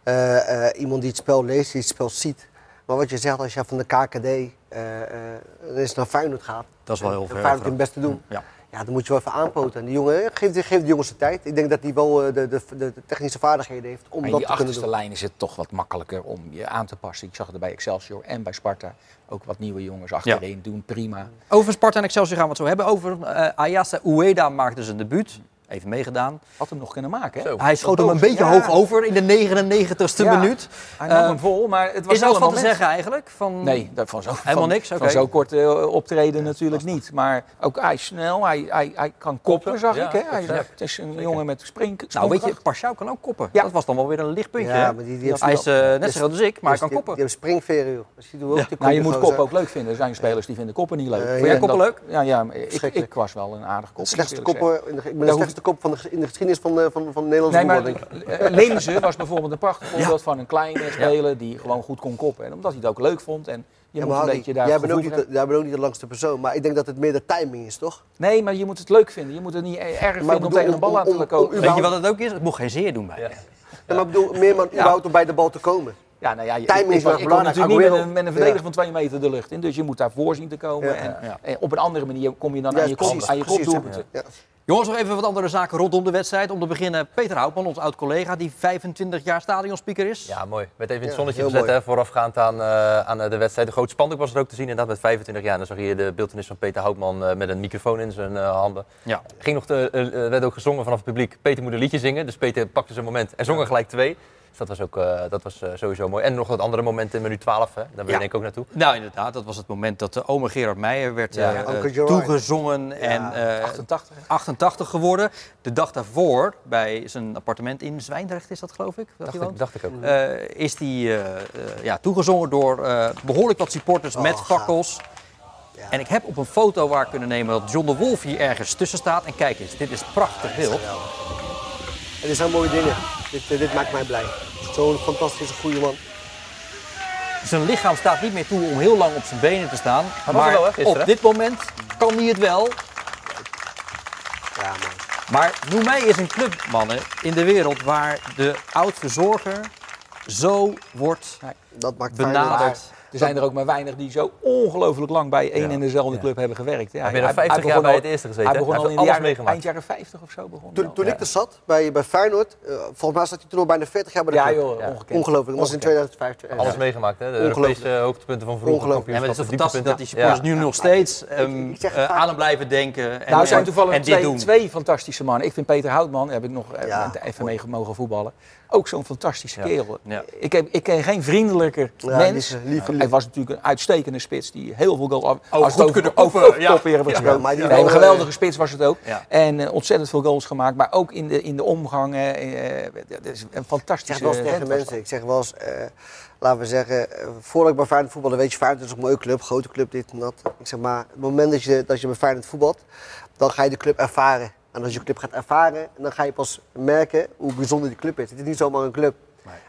Eh, eh, iemand die het spel leest, die het spel ziet. Maar wat je zegt, als je van de KKD eh, eh, eens naar Feyenoord gaat, Dat is wel heel en ver. Feyenoord het beste doen, Ja. Ja, dan moet je wel even aanpoten. En die jongen, geef, geef die jongens de tijd. Ik denk dat hij wel eh, de, de, de, de technische vaardigheden heeft om dat die te kunnen achterste doen. lijn is het toch wat makkelijker om je aan te passen. Ik zag het er bij Excelsior en bij Sparta. Ook wat nieuwe jongens achterin doen prima. Over Sparta en Excelsior gaan we het zo hebben. Over eh Ayasa Ueda maakte zijn debuut. Even meegedaan. Had hem nog kunnen maken. Hè? Zo. Hij schoot hem een beetje Ja. hoog over in de 99ste Ja. minuut. Hij nam Eh, hem vol, maar het was Is er wel wat te zeggen eigenlijk? Van... Nee, van zo, Helemaal van, niks? Van zo kort eh, optreden natuurlijk niet. Maar ook hij is snel, hij, hij, hij kan koppen, zag Ja, ik. Hè? Hij, het is een jongen met sprink. Nou, weet je. Parchau kan ook koppen. Ja. Dat was dan wel weer een lichtpuntje. Ja, hè? maar die, die heeft hij is eh, net dus- zo groot als ik, maar hij kan dus koppen. Die heeft. Als je Nou, je moet koppen ook leuk vinden. Er zijn spelers die vinden koppen niet leuk. Vond jij ja, koppen leuk? Ja, ik, was wel een aardig kop. De slechtste koppen, in de, ik ben de kop van de, in de geschiedenis van, de, van, van de Nederlandse Nee, maar voetbal, denk ik. eh, was bijvoorbeeld een prachtig voorbeeld van een kleine speler die gewoon goed kon koppen. En omdat hij het ook leuk vond en je Ja, moet een beetje daar jij, bent ook niet de, jij bent ook niet de langste persoon, maar ik denk dat het meer de timing is, toch? Nee, maar je moet het leuk vinden. Je moet het niet erg vinden om tegen een bal om- aan te om- om komen. Weet je wat het ook is? Het mocht geen zeer doen bij je. Ja. Ja, maar ik bedoel, meer man überhaupt om bij de bal te komen. Ja, nou ja, je, Timing ik, is ik, wel ik kom belangrijk. natuurlijk niet met een, met een verdediger Ja. van twee meter de lucht in. Dus je moet daar voor zien te komen. Ja. En, Ja. en op een andere manier kom je dan Ja, aan je kop, precies, aan je. Jongens, nog even wat andere zaken rondom de wedstrijd. Om te beginnen, Peter Houtman, ons oud-collega, die 25 jaar stadionspeaker is. Ja, mooi. Werd even in het zonnetje gezet hè, voorafgaand aan, eh, aan eh, de wedstrijd. De grote spandoek was er ook te zien, inderdaad met 25 jaar. En dan zag je de beeldenis van Peter Houtman eh, met een microfoon in zijn eh, handen. Ja. Ging nog te, werd ook gezongen vanaf het publiek. Peter moet een liedje zingen, dus Peter pakte zijn moment en zong er gelijk twee. Dus dat was ook eh, dat was, eh, sowieso mooi. En nog wat andere momenten in minuut 12, hè. daar ben je Ja. denk ik ook naartoe. Nou, inderdaad, dat was het moment dat de ome Gerard Meijer werd eh, eh, toegezongen en eh, 88. 88 geworden. De dag daarvoor, bij zijn appartement in Zwijndrecht is dat geloof ik? Dat Dacht ik, dacht ik ook. Eh, is die eh, eh, ja, toegezongen door eh, behoorlijk wat supporters Oh, met gaaf. fakkels. Ja. En ik heb op een foto waar kunnen nemen dat John de Wolf hier ergens tussen staat. En kijk eens, dit is prachtig beeld. En dit zijn mooie dingen. Dit, eh, dit maakt mij blij. Zo'n fantastische goede man. Zijn lichaam staat niet meer toe om heel lang op zijn benen te staan. Maar wel, hè, op dit moment kan hij het wel. Ja, man. Maar noem mij eens een club, mannen, in de wereld waar de oud-verzorger zo wordt Dat maakt benaderd. Er zijn er ook maar weinig die zo ongelooflijk lang bij één Ja. en dezelfde Ja. club hebben gewerkt. Ja, Hij heeft 50 jaar begon bij al- het eerste gezeten. Hij begon al in de alles jaren, meegemaakt. eind jaren 50 of zo. Begon Toen, ik er zat bij, bij Feyenoord, eh, volgens mij zat hij toen al bijna 40 jaar bij de Ja club. joh, Ja. ongekend. Ongelooflijk, dat was in Ongekend. 2005. Alles meegemaakt, hè? De. Europese hoogtepunten van vroeger. Ongelooflijk. Maar het is fantastisch dat die supporters Ja. nu nog steeds ehm, ik zeg eh, aan hem blijven denken. En, nou, zijn en- toevallig en dit twee, doen. twee fantastische mannen. Ik vind Peter Houtman, daar heb ik nog even mee mogen voetballen. Ook zo'n fantastische kerel. Ja. Ik, heb, ik ken geen vriendelijker Ja, mens. lieve- lieve- Hij was natuurlijk een uitstekende spits die heel veel goals... af- Oh, als goed over, kunnen over, over ja. Ja, maar die nee, een geweldige spits was het ook. Ja. En eh, ontzettend veel goals gemaakt. Maar ook in de, in de omgang. dat is een Ik zeg fantastische wel eens tegen mensen, ik zeg wel eens, laten we zeggen, voordat ik bij Feyenoord voetbalde, weet je, Feyenoord is een mooie club, grote club, dit en dat. Ik zeg maar, het moment dat je, dat je bij Feyenoord voetbalt, dan ga je de club ervaren. En als je de club gaat ervaren, dan ga je pas merken hoe bijzonder die club is. Het is niet zomaar een club.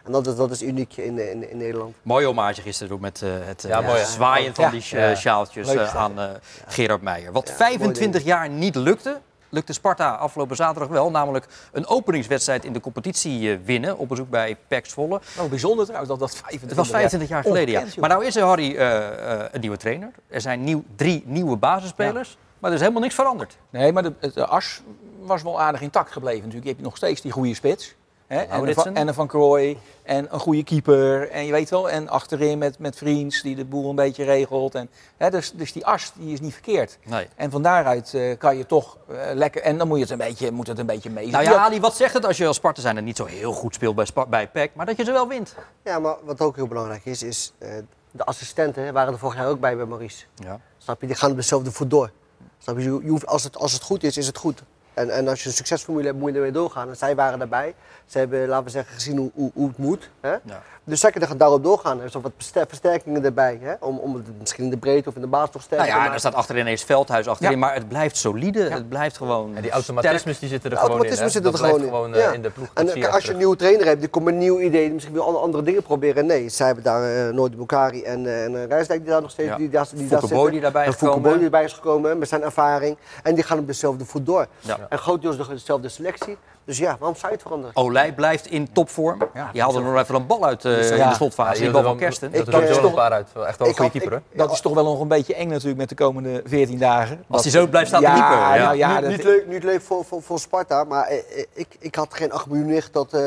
En dat is, dat is uniek in, in, in Nederland. Mooi hommage gisteren ook met eh, het eh, Ja, mooi, hè? zwaaien van die sjaaltjes eh, dat, aan eh, Gerard Meijer. Wat Ja, 25 jaar niet lukte, lukte Sparta afgelopen zaterdag wel. Namelijk een openingswedstrijd in de competitie eh, winnen op bezoek bij PEC Zwolle. Oh, bijzonder trouwens dat dat 25 Het was 25 jaar geleden, ja. Maar nou is er, Harry, eh, eh, een nieuwe trainer. Er zijn nieuw, drie nieuwe basisspelers. Maar er is helemaal niks veranderd. Nee, maar de, de as was wel aardig intact gebleven. Natuurlijk heb je nog steeds die goede spits. Hè? En, van, en een Van Krooi. En een goede keeper. En je weet wel, en achterin met, met Vriends die de boel een beetje regelt. En, hè, dus, dus die as die is niet verkeerd. Nee. En van daaruit eh, kan je toch eh, lekker... En dan moet, je het een beetje, moet het een beetje mee. Nou ja, Ali, wat zegt het als je als Sparta zijn en niet zo heel goed speelt bij, Spa- bij PEC, maar dat je ze wel wint? Ja, maar wat ook heel belangrijk is, is eh, de assistenten hè, waren er vorig jaar ook bij bij Maurice. Ja. Snap je? Die gaan op dezelfde voet door. Snap je? Je, je hoeft, als, het, als het goed is, is het goed. En, en als je een succesformule hebt, moet je ermee doorgaan. En zij waren daarbij. Ze hebben, laten we zeggen, gezien hoe, hoe, hoe het moet. Hè? Ja. Dus zij kunnen daarop doorgaan. Er zijn wat verster- versterkingen erbij. Hè? Om, om het misschien in de breedte of in de baas nog sterker Nou te ja, maken. daar staat achterin ineens Veldhuis achterin, Ja. maar het blijft solide. Het blijft gewoon En die automatismes die zitten er De gewoon in. automatisme hè? zit er dat gewoon in. gewoon eh, Ja. in de ploeg. En eh, je als je een nieuwe trainer hebt, die komt met een nieuw idee, misschien wil alle andere dingen proberen. Nee, zij hebben daar uh, Noord Bukari en, eh, en eh, Rijsdijk die daar nog steeds Ja. die, daar, die daar zitten. die daarbij en is gekomen. Die erbij is gekomen met zijn ervaring. En die gaan op dezelfde voet door. Ja. En grotendeels nog dezelfde selectie. Dus ja, waarom zou je het veranderen? Olij blijft in topvorm. Ja, die haalde er nog even een bal uit eh, in ja. de slotfase. Hadden van Kersten. Dat Ik, er sowieso eh, wel een paar uit. Wel Echt wel een goede keeper, ik-? Dat is toch wel nog een beetje eng natuurlijk met de komende 14 dagen. Als hij zo blijft staan te ja, keeper. Ja. nou ja, niet, dat- niet leuk, niet leuk voor, voor, voor Sparta, maar eh, eh, ik, ik had geen 8 miljoen neergeteld eh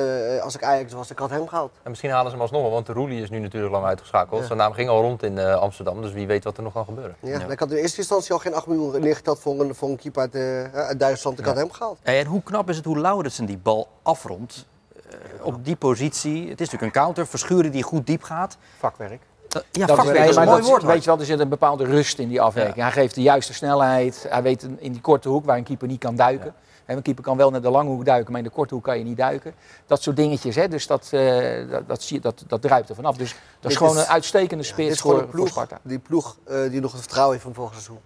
als ik Ajax was. Ik had hem gehaald. En misschien halen ze hem alsnog wel, want de Roelie is nu natuurlijk lang uitgeschakeld. Zijn naam ging al rond in eh, Amsterdam, dus wie weet wat er nog kan gebeuren. Ja, Ik had in eerste instantie al geen 8 miljoen neergeteld voor een, voor een keeper uit, eh, uit Duitsland. Ik had hem gehaald. En hoe knap is het hoe Laurensen die bal afrondt eh, op die positie. Het is natuurlijk een counter, verschuren die goed diep gaat. vakwerk. Ja, Dat, vakwerk is een mooi dat, woord. weet je wel, er zit een bepaalde rust in die afwerking. Hij geeft de juiste snelheid. Hij weet in in die korte hoek waar een keeper niet kan duiken. Hè, Een keeper kan wel naar de lange hoek duiken, maar in de korte hoek kan je niet duiken. Dat soort dingetjes, hè, dus dat, eh, dat, dat, zie je, dat, dat druipt er vanaf. Dus dat is Dit gewoon is- een uitstekende spits gewoon voor, Sparta. die ploeg eh, die nog het vertrouwen heeft van vorig seizoen.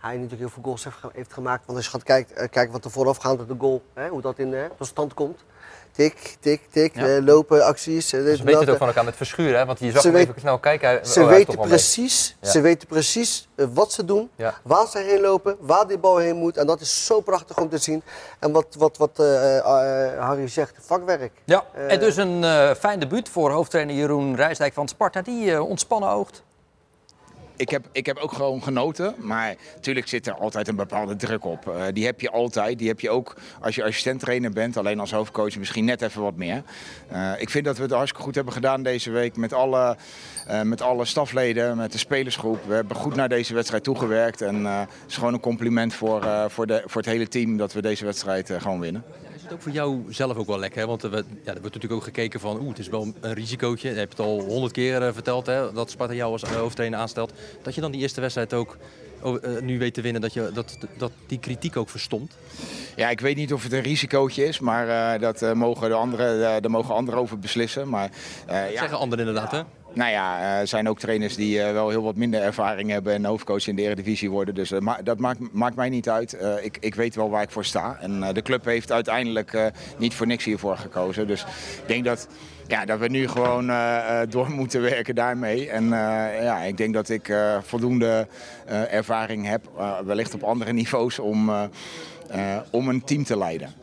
Hij natuurlijk heel veel goals heeft, heeft gemaakt. Want als je gaat kijken, eh, kijken wat er voorafgaand op de goal, hè, hoe dat in eh, tot stand komt. Tik, tik, tik, Ja. eh, lopen, acties. eh, dit Ze en weten het ook eh. van elkaar met verschuren, hè? want je zag Ze weet- even snel kijken. Ze oh, is weten precies, Ja. ze weten precies eh, wat ze doen, Ja. waar ze heen lopen, waar die bal heen moet. En dat is zo prachtig om te zien. En wat, wat, wat eh, eh, Harry zegt, vakwerk. Ja, Eh, en dus een eh, fijn debuut voor hoofdtrainer Jeroen Rijsdijk van Sparta. Die eh, ontspannen oogt. Ik heb, ik heb ook gewoon genoten, maar natuurlijk zit er altijd een bepaalde druk op. Eh, die heb je altijd, die heb je ook als je assistent-trainer bent, alleen als hoofdcoach misschien net even wat meer. Eh, ik vind dat we het hartstikke goed hebben gedaan deze week met alle, eh, met alle stafleden, met de spelersgroep. We hebben goed naar deze wedstrijd toegewerkt en het is gewoon een compliment voor, voor, de, voor het hele team dat we deze wedstrijd gewoon winnen. Is het ook voor jou zelf ook wel lekker? Hè? Want er, werd- ja, er wordt natuurlijk ook gekeken van, oeh, het is wel een risicootje. Je hebt het al honderd keer eh, verteld, hè, dat Sparta jou als eh, hoofdtrainer aanstelt. Dat je dan die eerste wedstrijd ook oh, eh, nu weet te winnen, dat, je, dat, dat die kritiek ook verstomt. Ja, ik weet niet of het een risicootje is, maar eh, dat eh, mogen de anderen, eh, daar mogen anderen over beslissen. Maar, eh, ja. Zeggen anderen inderdaad, hè? Nou ja, eh, er zijn ook trainers die eh, wel heel wat minder ervaring hebben en hoofdcoach in de Eredivisie worden. Dus eh, dat maakt, maakt mij niet uit. Ik, ik weet wel waar ik voor sta. En de club heeft uiteindelijk niet voor niks hiervoor gekozen. Dus ik denk dat, ja, dat we nu gewoon door moeten werken daarmee. En ja, ik denk dat ik voldoende ervaring heb, wellicht op andere niveaus, om, om een team te leiden.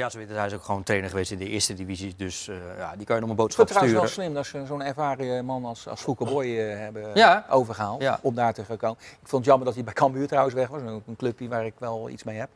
Ja, zo. Hij is ook gewoon trainer geweest in de eerste divisie. Dus eh, ja, die kan je nog een boodschap het trouwens wel sturen. slim dat ze zo'n ervaren man als, als Boy eh, hebben Ja. overgehaald Ja. om daar te gaan komen. Ik vond het jammer dat hij bij Cambuur trouwens weg was. Een clubje waar ik wel iets mee heb.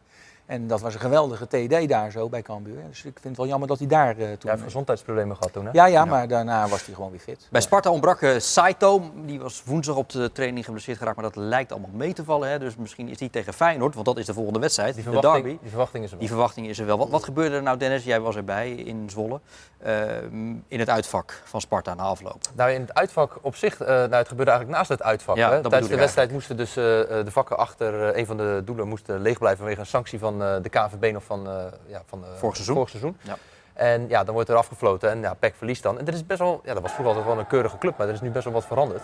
En dat was een geweldige TD daar zo bij Cambuur. Dus ik vind het wel jammer dat hij daar eh, toen... Hij heeft gezondheidsproblemen gehad toen, hè? ja, ja, maar daarna was hij gewoon weer fit. Bij Sparta ontbrak eh, Saito. Die was woensdag op de training geblesseerd geraakt. Maar dat lijkt allemaal mee te vallen. Hè. Dus misschien is die tegen Feyenoord. Want dat is de volgende wedstrijd. Die de verwachting, derby. die verwachting is er wel. Die verwachting is er wel. Wat, wat gebeurde er nou, Dennis? Jij was erbij in Zwolle. eh, in het uitvak van Sparta na afloop. Nou, in het uitvak op zich, eh, nou, het gebeurde eigenlijk naast het uitvak. Ja, hè. Tijdens de wedstrijd moesten dus de vakken achter een van de doelen moesten leeg blijven vanwege een sanctie van eh, de KNVB nog van, eh ja, van eh, Vorig seizoen. vorig seizoen. Ja. En ja, dan wordt er afgefloten en ja, PEC verliest dan. En er is best wel, ja, dat was vroeger altijd wel een keurige club, maar er is nu best wel wat veranderd.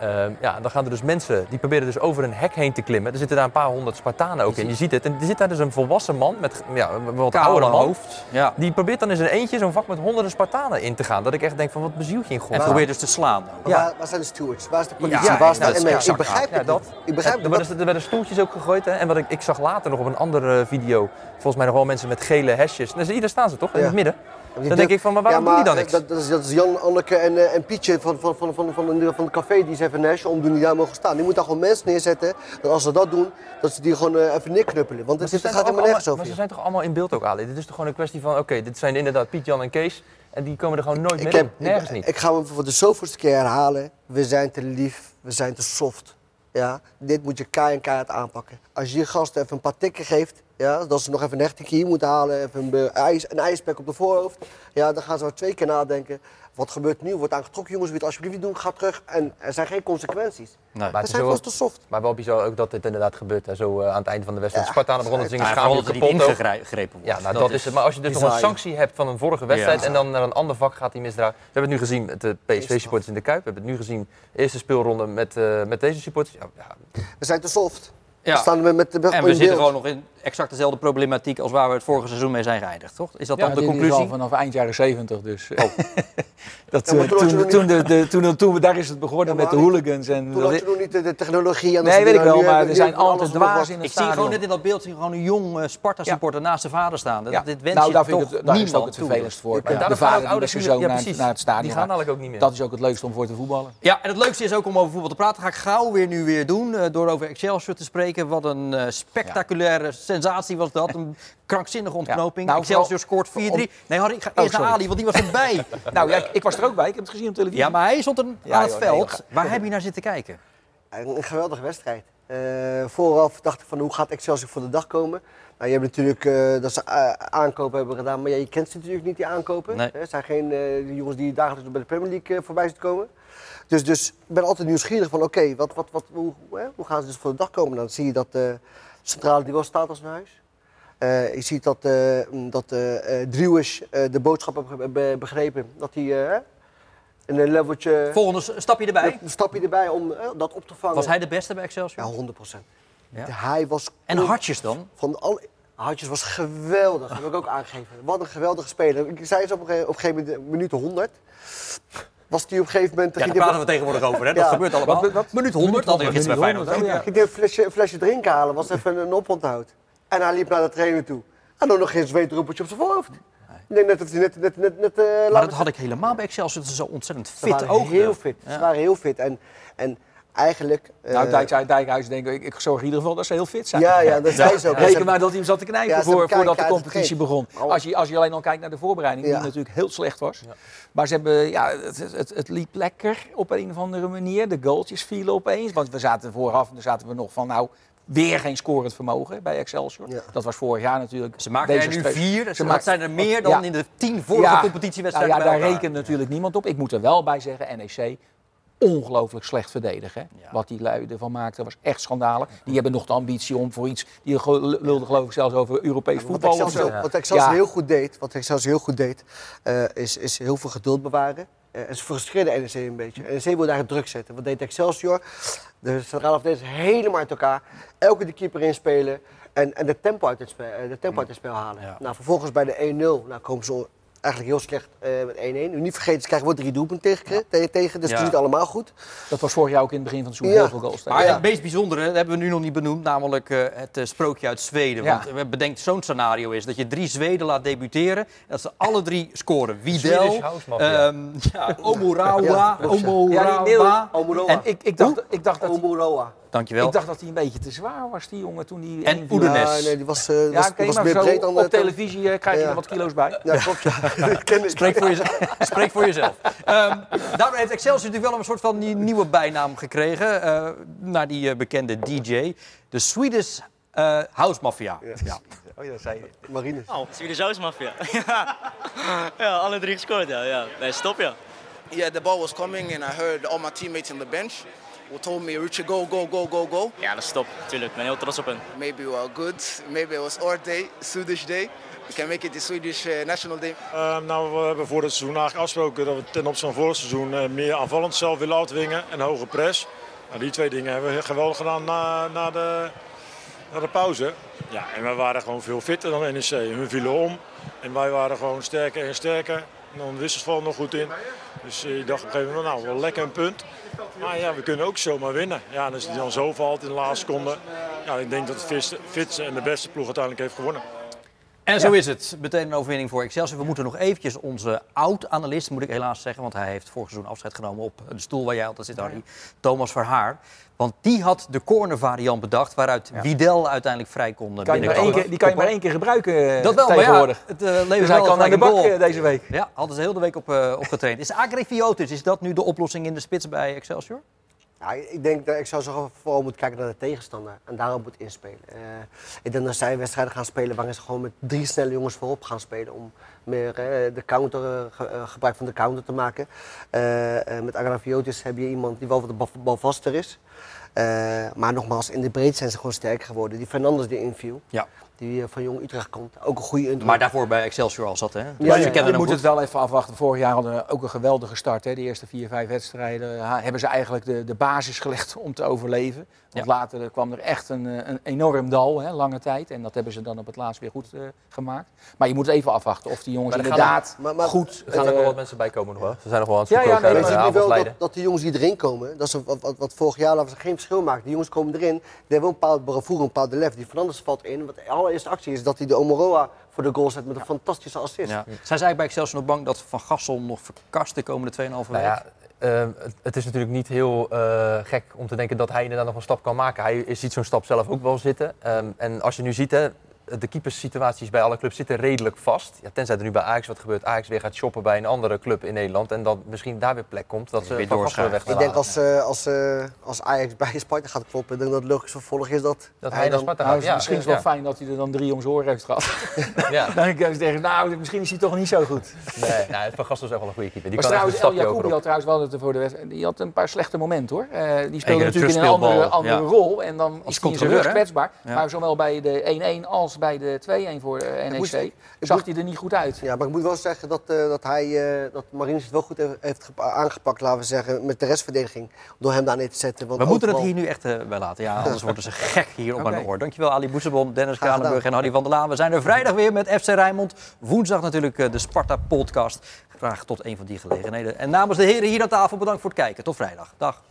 Ehm, ja, en dan gaan er dus mensen, die proberen dus over een hek heen te klimmen. Er zitten daar een paar honderd Spartanen ook in. Je ziet het. En er zit daar dus een volwassen man met ja, een wat man. hoofd. Ja. Die probeert dan in zijn eentje zo'n vak met honderden Spartanen in te gaan. Dat ik echt denk van, wat beziel je in En godsnaam? probeert dus te slaan. Ja. waar, waar zijn de stewards? Waar is de politie? Ja, waar is de nou, ME? Ik begrijp ja, het dat. niet. Ik begrijp er, het werden, er werden stoeltjes ook gegooid. Hè? En wat ik, ik zag later nog op een andere video, volgens mij nog wel mensen met gele hesjes. Je, daar staan ze toch, in Ja. het midden. Dan denk ik van, maar waarom ja, doen die dan niks? Dat, dat, is, dat is Jan, Anneke en, eh, en Pietje van, van, van, van, van, van, van het café die ze even een hesje omdoen die daar mogen staan. Die moeten daar gewoon mensen neerzetten. Dat als ze dat doen, dat ze die gewoon eh, even neerknuppelen. Want Maar het, gaat helemaal nergens over. Maar ze zijn toch allemaal in beeld ook, Ali? Dit is toch gewoon een kwestie van, oké, dit zijn inderdaad Piet, Jan en Kees. En die komen er gewoon nooit meer in. Nergens ik, niet. ik ga hem voor de zoveelste keer herhalen. We zijn te lief, we zijn te soft. Ja? Dit moet je keihard en keihard aanpakken. Als je je gasten even een paar tikken geeft, ja, dat ze nog even een hechting hier moeten halen, even een, ijs, een op de voorhoofd, ja, dan gaan ze wel twee keer nadenken Wat gebeurt nu? Wordt aangetrokken, jongens, het alsjeblieft niet doen, ga terug. En er zijn geen consequenties. Nee. Maar We het is zijn wel, vast te soft. maar wel bizar ook dat dit inderdaad gebeurt. Hè. Zo eh, aan het einde van de wedstrijd. Ja, Spartanen begonnen te zingen, Ja, er kapot ingegrepen wordt. Ja, nou, dat, is het. Maar als je dus nog een sanctie hebt van een vorige wedstrijd Ja. en dan naar een ander vak gaat die misdragen. We hebben het nu gezien met de PSV-supporters in de Kuip. We hebben het nu gezien, eerste speelronde met, eh, met deze supporters. Ja, ja, We zijn te soft. Ja. We staan met, met de En we zitten gewoon nog in exact dezelfde problematiek als waar we het vorige seizoen mee zijn geëindigd, toch? Is dat Ja, dan de conclusie? vanaf eind jaren 70 dus. eh, dat, Ja, eh, toen toen, de, de, toen, toen we, daar is het begonnen Ja, met de hooligans. En Toen dat- je nog niet de, de technologie. En nee, dat weet ik wel, maar er zijn altijd dwaas in het Ik zie gewoon stadion. net in dat beeld zie gewoon een jong eh, Sparta-supporter naast zijn vader staan. Dat, Ja. Dit wens nou, je daar, vind toch ik het, daar is het ook het toe. vervelendst voor. Ja, de vader met zijn zoon ja, naar, het stadion Die gaan gaat. dadelijk ook niet meer. Dat is ook het leukste om voor te voetballen. Ja, en het leukste is ook om over voetbal te praten. Dat ga ik gauw weer nu weer doen. eh, door over Excelsior te spreken. Wat een spectaculaire sensatie was dat. Een krankzinnige ontknoping. Nou, Excelsior vooral- scoort 4-3. Nee, Harry, ik ga eerst naar. Ali, want die was erbij. Nou ja, ik, was er ook bij, ik heb het gezien op televisie. ja, maar hij stond Ja, aan het joh, veld. Waar heb je naar zitten kijken? Een, een geweldige wedstrijd. Eh, vooraf dacht ik van hoe gaat Excelsior voor de dag komen. Nou, je hebt natuurlijk eh, dat ze eh, aankopen hebben gedaan, maar ja, je kent ze natuurlijk niet, die aankopen. Nee. Het zijn geen eh, die jongens die dagelijks bij de Premier League voorbij zitten komen. Dus, dus ik ben altijd nieuwsgierig van oké, wat, wat, wat, hoe, hè, hoe gaan ze dus voor de dag komen? Dan zie je dat eh, centrale duel staat als een huis. Eh, je ziet dat, eh mm, dat eh eh, eh, de boodschap be- be- begrepen. Dat hij eh, een leveltje, Volgende stapje erbij. een stapje erbij om eh, dat op te vangen. Was hij de beste bij Excelsior? Ja, 100 procent. Ja. Hij was En Hartjes dan? van alle Hartjes was geweldig. Dat heb ik ook aangegeven. Wat een geweldige speler. Ik zei eens op een, ge- op een gegeven moment, minuut 100. Was hij op een gegeven moment. Ja, daar praten we tegenwoordig over. Hè? Dat Ja. gebeurt allemaal. Wat- wat- Minuut 100, dat had ik gisteren bij Feyenoord. 100, ook. ging hij een flesje, een flesje drinken halen. Was even een oponthoud. En hij liep naar de trainer toe. En dan nog geen zweetdruppeltje op zijn voorhoofd. Ik denk net dat hij net, net, net, net, eh, Maar dat had ik helemaal bij Excelsior. Dat ze zo ontzettend Ze fit waren ook. heel fit. Ja. Ze waren heel fit. En, en eigenlijk... eh, Nou, Dijk, Dijkhuis denk ik, ik zorg in ieder geval dat ze heel fit zijn. Ja, ja, dat zei ze ook. Reken maar dat hij hem zat te knijpen Ja, voor, voordat de competitie begon. geen. Als je, als je alleen al kijkt naar de voorbereiding, Ja. die natuurlijk heel slecht was. Maar ze hebben, ja, het, het, het, het liep lekker op een of andere manier. De goaltjes vielen opeens. Want we zaten vooraf, en dan zaten we nog van, nou, weer geen scorend vermogen bij Excelsior. Ja. Dat was vorig jaar natuurlijk. Ze maken er nu vier. Ze Ze maken- zijn er meer dan Ja. in de tien vorige Ja. competitiewedstrijden Nou ja, daar rekent natuurlijk niemand op. Ik moet er wel bij zeggen, NEC ongelooflijk slecht verdedigen. Ja. Wat die lui ervan maakten was echt schandalen. Die hebben nog de ambitie om voor iets... Die lulden geloof ik zelfs over Europees Wat voetbal of Excelsior, zo. wat Excelsior Ja. heel goed deed, wat Excelsior heel goed deed eh, is, is heel veel geduld bewaren. Eh, en ze frustreerden NEC een beetje. NEC wilde daar druk zetten. Wat deed Excelsior? De centrale verdedigers helemaal uit elkaar. Elke de keeper inspelen. En, en de tempo uit het spel, eh, de tempo uit het spel halen. Ja. Nou, vervolgens bij de 1-0 nou, komen ze eigenlijk heel slecht eh, met 1-1. Nu niet vergeten, ze krijgen wel drie doelpunten tegen, te- tegen dus Ja. het is niet allemaal goed. Dat was vorig jaar ook in het begin van het seizoen Ja. heel veel goals. tegen. Maar Ja. het meest bijzondere, dat hebben we nu nog niet benoemd, namelijk eh, het eh, sprookje uit Zweden. Ja. Want we bedenkt zo'n scenario is dat je drie Zweden laat debuteren. En dat ze alle drie scoren. House Mafia. ehm ja, Omurawa. Omurawa. Omuroa. En ik, ik, dacht, ik, dacht dat, Omuroa. Dankjewel. ik dacht dat hij een beetje te zwaar was, die jongen, toen hij... En. Oedenes. Ja, nee, die was, eh, Ja, was, die was meer zo breed dan op televisie eh, krijg je Ja. er wat kilo's bij. Ja, klopt. Spreek voor jezelf. Spreek voor jezelf. Ehm, daardoor heeft Excelsior natuurlijk wel een soort van nie- nieuwe bijnaam gekregen. eh, naar die bekende DJ. De Swedish House Mafia. Ja. Oh, ja, dat zei je. Marines. Oh, Swedish House Mafia. ja. ja, alle drie gescoord, ja. ja. Nee, stop, ja. Yeah, the ball was coming, and I heard all my teammates on the bench who told me, Richard, go, go, go, go, go. Ja, dat is top. Tuurlijk, ik ben heel trots op hen. Maybe we are good. Maybe it was our day, Swedish day. We can make it the Swedish uh, national day. Uh, nou, we hebben voor het seizoen eigenlijk afgesproken dat we ten opzichte van vorig seizoen uh, meer aanvallend zelf willen afdwingen en hoge press. Nou, die twee dingen hebben we geweldig gedaan na, na, de, na de pauze. Ja, en wij waren gewoon veel fitter dan NEC. Hun vielen om en wij waren gewoon sterker en sterker. En dan wisselsval nog goed in. Dus je dacht op een gegeven moment, nou, wel lekker een punt. Maar ja, we kunnen ook zomaar winnen. Ja, en als die dan zo valt in de laatste seconde. Ja, ik denk dat het fitste- fitste en de beste ploeg uiteindelijk heeft gewonnen. En zo is het. Meteen een overwinning voor Excelsior. We moeten nog eventjes onze oud-analyst, moet ik helaas zeggen, want hij heeft vorig seizoen afscheid genomen op de stoel waar jij altijd zit, Harry. Thomas Verhaar. Want die had de corner variant bedacht waaruit Widel uiteindelijk vrij kon eh, Kan binnenkomen. keer, die kan je maar één keer gebruiken eh, Dat wel, maar ja, tegenwoordig. het uh, levert dus wel kan gelijk de bak goal. eh, deze week. Ja, hadden ze heel de week op, uh, op getraind. Is Agrifiotis, is dat nu de oplossing in de spits bij Excelsior? Ja, ik denk dat ik zou zo vooral moeten kijken naar de tegenstander en daarop moet inspelen. Eh, ik denk dat zij wedstrijden gaan spelen waarin ze gewoon met drie snelle jongens voorop gaan spelen. Om meer eh, de counter, eh, ge- gebruik van de counter te maken. Met Agraviotis heb je iemand die wel wat de bal- balvaster is. Maar nogmaals, in de breedte zijn ze gewoon sterker geworden. Die Fernandes die inviel, Ja. Die eh, van Jong Utrecht komt, ook een goede indruk. Maar daarvoor bij Excelsior al zat, hè? Dus Ja, ja, kennen je moet goed. het wel even afwachten. Vorig jaar hadden we ook een geweldige start. Hè. De eerste vier, vijf wedstrijden ha- hebben ze eigenlijk de, de basis gelegd om te overleven. Want Ja. later kwam er echt een, eh, een enorm dal, hè, lange tijd. En dat hebben ze dan op het laatst weer goed eh, gemaakt. Maar je moet even afwachten of die jongens Maar er gaan inderdaad Maar- maar- goed... Er gaan ook wel eh, wat mensen bij komen nog wel. Ze zijn nog wel aan het Ja, zoeken. ja, ook, nee, Maar je bij ziet de nu wel dat, dat die jongens die erin komen, dat is wat, wat, wat vorig jaar we geen verschil maken. Die jongens komen erin, die hebben wel een bepaald bravoure, een bepaald lef. Die Fernandes valt in. Wat de allereerste actie is dat hij de Omoroa voor de goal zet met een fantastische assist. Ja. Zijn ze eigenlijk bij Excelsior nog bang dat Van Gassel nog verkast de komende 2,5 week? Nou eh, het, het is natuurlijk niet heel eh, gek om te denken dat hij inderdaad nog een stap kan maken. Hij ziet zo'n stap zelf ook wel zitten. Ehm, en als je nu ziet, hè, de keeperssituaties bij alle clubs zitten redelijk vast. Ja, tenzij er nu bij Ajax wat gebeurt. Ajax weer gaat shoppen bij een andere club in Nederland. En dan misschien daar weer plek komt. Dat ze Weer doorschuiven. Weg Ik denk als, eh, als, eh, als Ajax bij Sparta gaat kloppen, ik denk dat het logisch vervolg is dat, Dat hij naar dan... Sparta nou. Ja, misschien is het wel ja. fijn dat hij er dan drie om zijn oren heeft gehad. Ja. dan denk ik tegen, nou, misschien is hij toch niet zo goed. Nee, nou, Van Gassel is echt wel een goede keeper. Die Maar kan trouwens, El Jacoubi had trouwens wel het voor de wedstrijd. Die had een paar slechte momenten hoor. Eh, die speelde natuurlijk in een andere, andere ja. rol. En dan Als is hij in zijn rug kwetsbaar. Maar zowel bij de 1-1 als bij de 2-1 voor eh, NEC moest- zag hij er niet goed uit. Ja, maar ik moet wel zeggen dat, eh, dat hij, eh dat Marines het wel goed heeft, heeft gepa- aangepakt, laten we zeggen, met de restverdediging. Door hem daar neer te zetten. Want We moeten het hier nu echt eh, bij laten. Ja, anders worden ze gek hier op de oor. Dankjewel Ali Boesebon, Dennis. Kranenburg en Harry van der Laan. We zijn er vrijdag weer met FC Rijnmond. Woensdag natuurlijk de Sparta podcast. Graag tot een van die gelegenheden. En namens de heren hier aan tafel bedankt voor het kijken. Tot vrijdag. Dag.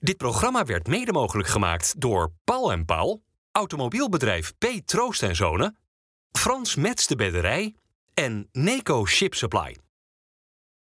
Dit programma werd mede mogelijk gemaakt door Paul en Paul, automobielbedrijf P. Troost en Zonen, Frans Mets de Bedderij en Neco Ship Supply.